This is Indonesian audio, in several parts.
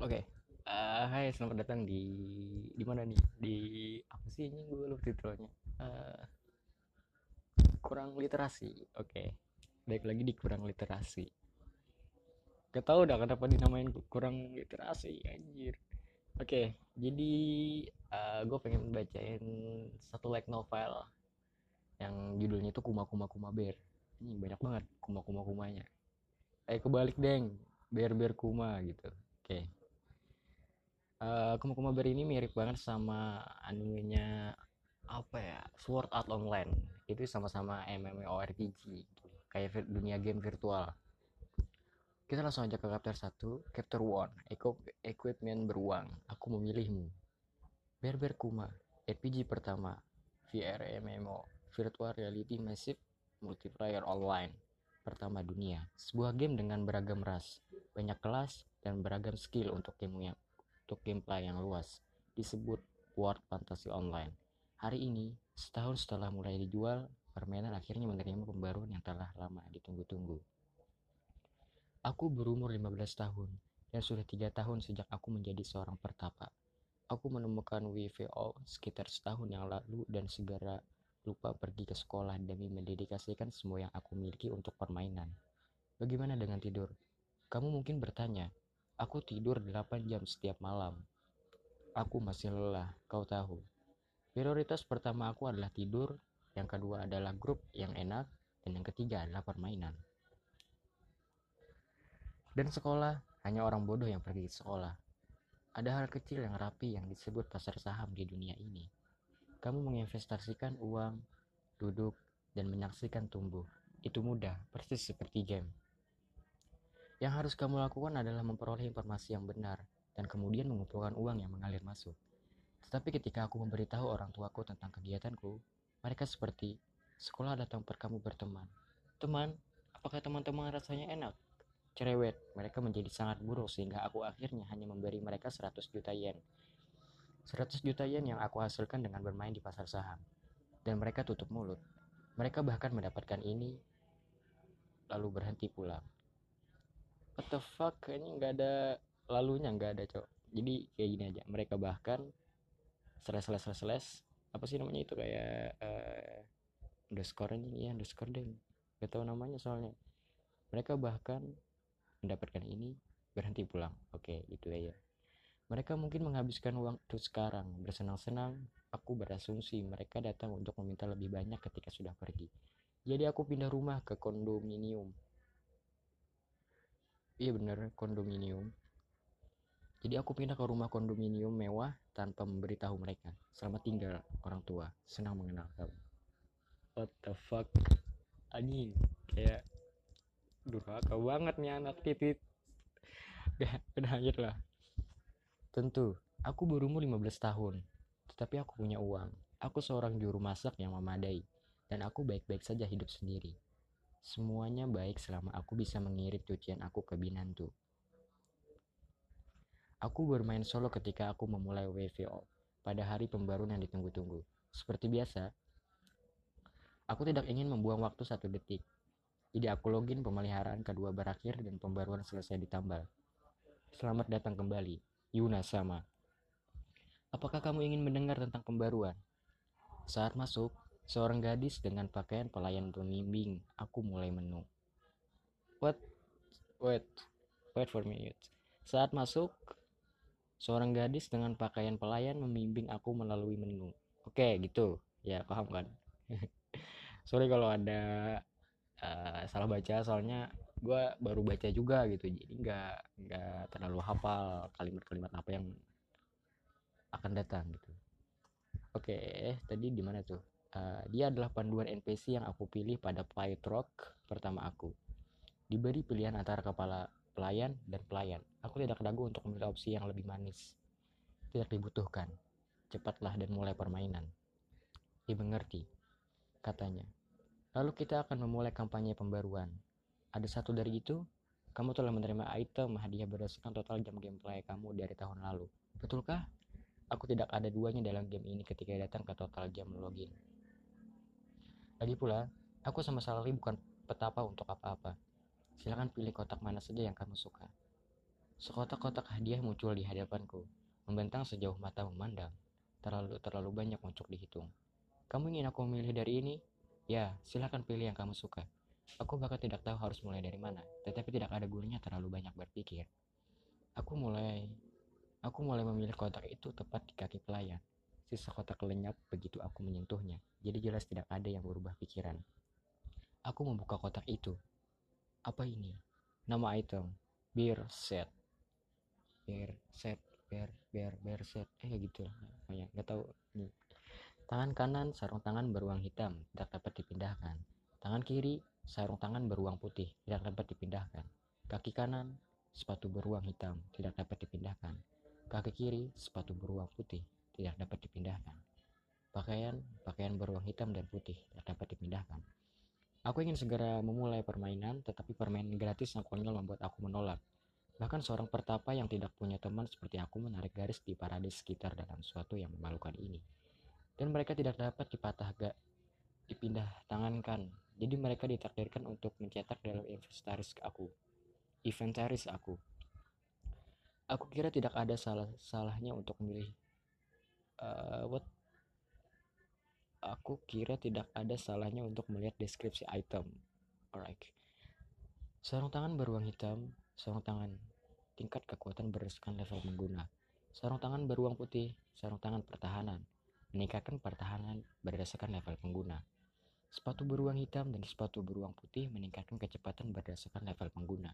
Oke. Eh, hai, selamat datang di di mana nih? Di apa sih ini gue lupa titelnya. Eh, kurang literasi. Oke. Baik lagi di kurang literasi. Gak tau dah kenapa dinamain kurang literasi anjir. Oke, jadi eh, gue pengen bacain satu like novel yang judulnya itu Kuma Kuma Kuma Bear. Ini banyak banget kuma kuma kumanya. Eh kebalik deng, bear bear kuma gitu. Oke. Eh, Kuma Kuma ini mirip banget sama animenya apa ya Sword Art Online. Itu sama-sama MMORPG kayak dunia game virtual. Kita langsung aja ke chapter 1 chapter 1 Equip- equipment beruang. Aku memilihmu. Bear Kuma RPG pertama VR MMO Virtual Reality Massive Multiplayer Online pertama dunia. Sebuah game dengan beragam ras banyak kelas dan beragam skill untuk game yang untuk gameplay yang luas disebut World Fantasy Online. Hari ini, setahun setelah mulai dijual, permainan akhirnya menerima pembaruan yang telah lama ditunggu-tunggu. Aku berumur 15 tahun dan sudah tiga tahun sejak aku menjadi seorang pertapa. Aku menemukan WVO sekitar setahun yang lalu dan segera lupa pergi ke sekolah demi mendedikasikan semua yang aku miliki untuk permainan. Bagaimana dengan tidur? Kamu mungkin bertanya, Aku tidur 8 jam setiap malam. Aku masih lelah, kau tahu. Prioritas pertama aku adalah tidur, yang kedua adalah grup yang enak, dan yang ketiga adalah permainan. Dan sekolah, hanya orang bodoh yang pergi ke sekolah. Ada hal kecil yang rapi yang disebut pasar saham di dunia ini. Kamu menginvestasikan uang, duduk, dan menyaksikan tumbuh. Itu mudah, persis seperti game. Yang harus kamu lakukan adalah memperoleh informasi yang benar dan kemudian mengumpulkan uang yang mengalir masuk. Tetapi ketika aku memberitahu orang tuaku tentang kegiatanku, mereka seperti, sekolah ada tempat kamu berteman. Teman, apakah teman-teman rasanya enak? Cerewet, mereka menjadi sangat buruk sehingga aku akhirnya hanya memberi mereka 100 juta yen. 100 juta yen yang aku hasilkan dengan bermain di pasar saham. Dan mereka tutup mulut. Mereka bahkan mendapatkan ini, lalu berhenti pulang what the fuck kayaknya nggak ada lalunya nggak ada cok. Jadi kayak gini aja mereka bahkan slash slash slash slash apa sih namanya itu kayak uh, underscore ini ya underscore deh. Gak tahu namanya soalnya. Mereka bahkan mendapatkan ini berhenti pulang. Oke itu aja mereka mungkin menghabiskan waktu sekarang. Bersenang-senang aku berasumsi mereka datang untuk meminta lebih banyak ketika sudah pergi. Jadi aku pindah rumah ke kondominium iya bener kondominium. Jadi aku pindah ke rumah kondominium mewah tanpa memberitahu mereka. Selamat tinggal orang tua. Senang mengenal kamu. What the fuck? Anjing. Kayak durhaka banget nih anak titit. Udah udah lanjut lah. Tentu aku berumur 15 tahun. Tetapi aku punya uang. Aku seorang juru masak yang memadai. Dan aku baik-baik saja hidup sendiri Semuanya baik selama aku bisa mengirit cucian aku ke Binantu. Aku bermain solo ketika aku memulai WVO pada hari pembaruan yang ditunggu-tunggu. Seperti biasa, aku tidak ingin membuang waktu satu detik. Jadi aku login pemeliharaan kedua berakhir dan pembaruan selesai ditambal. Selamat datang kembali, Yuna sama. Apakah kamu ingin mendengar tentang pembaruan? Saat masuk, Seorang gadis dengan pakaian pelayan pembimbing. Aku mulai menu. What? Wait. Wait for me. Saat masuk, seorang gadis dengan pakaian pelayan membimbing aku melalui menu. Oke, gitu. Ya, paham kan? Sorry kalau ada uh, salah baca, soalnya gue baru baca juga gitu. Jadi nggak nggak terlalu hafal kalimat-kalimat apa yang akan datang gitu. Oke, tadi di mana tuh? Uh, dia adalah panduan NPC yang aku pilih pada Flight Rock pertama aku. Diberi pilihan antara kepala pelayan dan pelayan. Aku tidak ragu untuk memilih opsi yang lebih manis. Tidak dibutuhkan. Cepatlah dan mulai permainan. Dimengerti, katanya. Lalu kita akan memulai kampanye pembaruan. Ada satu dari itu, kamu telah menerima item hadiah berdasarkan total jam gameplay kamu dari tahun lalu. Betulkah? Aku tidak ada duanya dalam game ini ketika datang ke total jam login. Lagi pula, aku sama sekali bukan petapa untuk apa-apa. Silahkan pilih kotak mana saja yang kamu suka. Sekotak-kotak hadiah muncul di hadapanku, membentang sejauh mata memandang. Terlalu terlalu banyak untuk dihitung. Kamu ingin aku memilih dari ini? Ya, silahkan pilih yang kamu suka. Aku bahkan tidak tahu harus mulai dari mana, tetapi tidak ada gunanya terlalu banyak berpikir. Aku mulai aku mulai memilih kotak itu tepat di kaki pelayan. Sisa kotak lenyap begitu aku menyentuhnya, jadi jelas tidak ada yang berubah pikiran. Aku membuka kotak itu. Apa ini? Nama item, beer set. Beer set, beer, beer, beer set. Eh gitu pokoknya nggak tahu. Nih. Tangan kanan sarung tangan beruang hitam, tidak dapat dipindahkan. Tangan kiri sarung tangan beruang putih, tidak dapat dipindahkan. Kaki kanan sepatu beruang hitam, tidak dapat dipindahkan. Kaki kiri sepatu beruang putih, tidak dapat dipindahkan. Pakaian pakaian beruang hitam dan putih, tidak dapat dipindahkan. Aku ingin segera memulai permainan, tetapi permainan gratis yang konyol membuat aku menolak. Bahkan seorang pertapa yang tidak punya teman seperti aku menarik garis di paradis sekitar dalam suatu yang memalukan ini. Dan mereka tidak dapat dipatah gak dipindah tangankan. Jadi mereka ditakdirkan untuk mencetak dalam inventaris aku. Inventaris aku. Aku kira tidak ada salah salahnya untuk memilih uh, what aku kira tidak ada salahnya untuk melihat deskripsi item. Alright. Sarung tangan beruang hitam, sarung tangan tingkat kekuatan berdasarkan level pengguna. Sarung tangan beruang putih, sarung tangan pertahanan, meningkatkan pertahanan berdasarkan level pengguna. Sepatu beruang hitam dan sepatu beruang putih meningkatkan kecepatan berdasarkan level pengguna.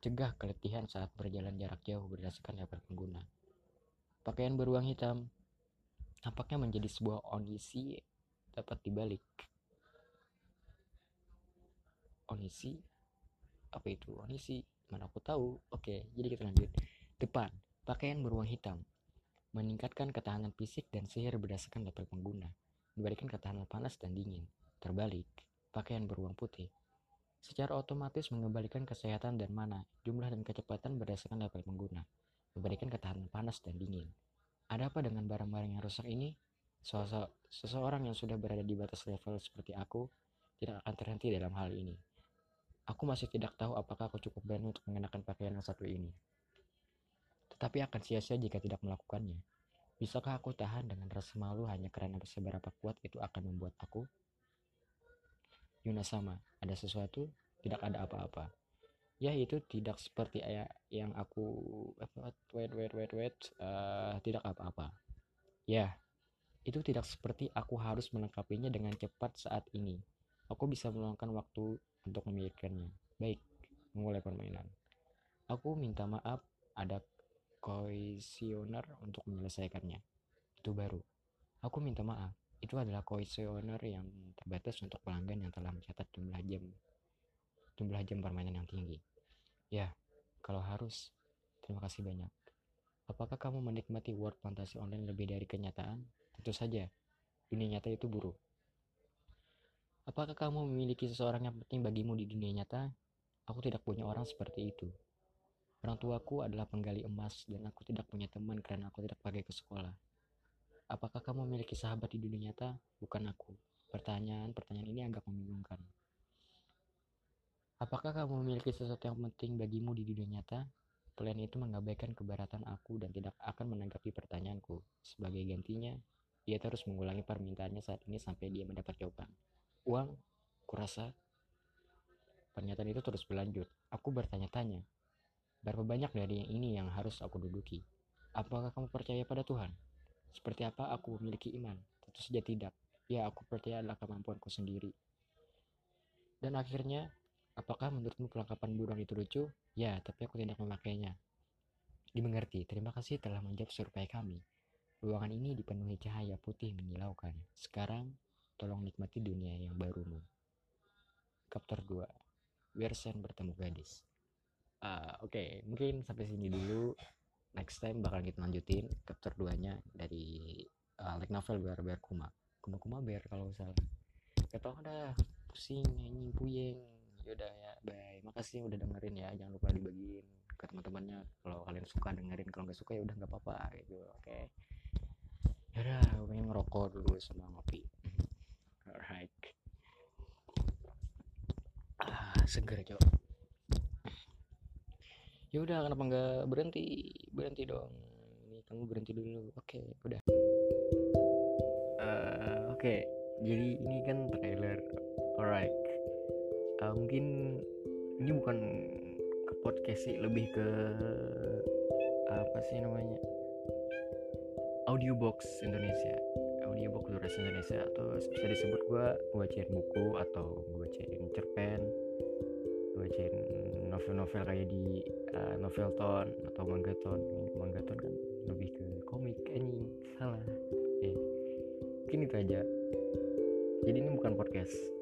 Cegah keletihan saat berjalan jarak jauh berdasarkan level pengguna. Pakaian beruang hitam Nampaknya menjadi sebuah onisi dapat dibalik. Onisi? Apa itu onisi? Mana aku tahu. Oke, jadi kita lanjut. Depan, pakaian beruang hitam. Meningkatkan ketahanan fisik dan sihir berdasarkan level pengguna. Diberikan ketahanan panas dan dingin. Terbalik, pakaian beruang putih. Secara otomatis mengembalikan kesehatan dan mana, jumlah dan kecepatan berdasarkan level pengguna. Memberikan ketahanan panas dan dingin. Ada apa dengan barang-barang yang rusak ini? Seseorang yang sudah berada di batas level seperti aku tidak akan terhenti dalam hal ini. Aku masih tidak tahu apakah aku cukup berani untuk mengenakan pakaian yang satu ini. Tetapi akan sia-sia jika tidak melakukannya. Bisakah aku tahan dengan rasa malu hanya karena seberapa kuat itu akan membuat aku? Yuna sama, ada sesuatu, tidak ada apa-apa ya itu tidak seperti yang aku wait wait wait wait uh, tidak apa-apa. Ya itu tidak seperti aku harus melengkapinya dengan cepat saat ini. Aku bisa meluangkan waktu untuk memikirkannya. Baik memulai permainan. Aku minta maaf ada koisioner untuk menyelesaikannya. Itu baru. Aku minta maaf itu adalah koisioner yang terbatas untuk pelanggan yang telah mencatat jumlah jam jumlah jam permainan yang tinggi Ya, kalau harus, terima kasih banyak. Apakah kamu menikmati world fantasi online lebih dari kenyataan? Tentu saja, dunia nyata itu buruk. Apakah kamu memiliki seseorang yang penting bagimu di dunia nyata? Aku tidak punya orang seperti itu. Orang tuaku adalah penggali emas dan aku tidak punya teman karena aku tidak pakai ke sekolah. Apakah kamu memiliki sahabat di dunia nyata? Bukan aku. Pertanyaan-pertanyaan ini agak membingungkan. Apakah kamu memiliki sesuatu yang penting bagimu di dunia nyata? Pelayan itu mengabaikan keberatan aku dan tidak akan menanggapi pertanyaanku. Sebagai gantinya, dia terus mengulangi permintaannya saat ini sampai dia mendapat jawaban. Uang? Kurasa? Pernyataan itu terus berlanjut. Aku bertanya-tanya, berapa banyak dari yang ini yang harus aku duduki? Apakah kamu percaya pada Tuhan? Seperti apa aku memiliki iman? Tentu saja tidak. Ya, aku percaya adalah kemampuanku sendiri. Dan akhirnya, Apakah menurutmu perlengkapan burung itu lucu? Ya, tapi aku tidak memakainya. Dimengerti, terima kasih telah menjawab survei kami. Ruangan ini dipenuhi cahaya putih menyilaukan. Sekarang, tolong nikmati dunia yang barumu. Chapter 2 Wersen bertemu gadis uh, Oke, okay. mungkin sampai sini dulu. Next time bakal kita lanjutin chapter 2-nya dari uh, like novel Bear Bear Kuma. Kuma Kuma Bear kalau salah. Tau dah, pusing, anjing, puyeng yaudah ya. Bye. Makasih udah dengerin ya. Jangan lupa dibagiin ke teman-temannya. Kalau kalian suka dengerin. Kalau nggak suka ya udah nggak apa-apa. Gitu oke. Okay. yaudah gue pengen ngerokok dulu sama ngopi. Alright. Ah seger cok. Ya udah kenapa nggak berhenti? Berhenti dong. Ini kamu berhenti dulu. Oke udah. Uh, oke. Jadi ini kan trailer. Alright uh, mungkin ini bukan ke podcast sih lebih ke apa sih namanya audiobox Indonesia. Audiobook durasi Indonesia. Atau bisa disebut gue bacain buku atau bacain cerpen bacain novel-novel kayak di uh, novel ton atau manggaton. Manggaton kan lebih ke komik anjing. Salah. Eh mungkin itu aja. Jadi ini bukan podcast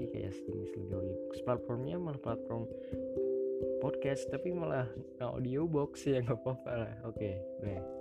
tapi kayak sejenis lebih audio platformnya malah platform podcast tapi malah audio box ya nggak apa-apa lah. Oke okay,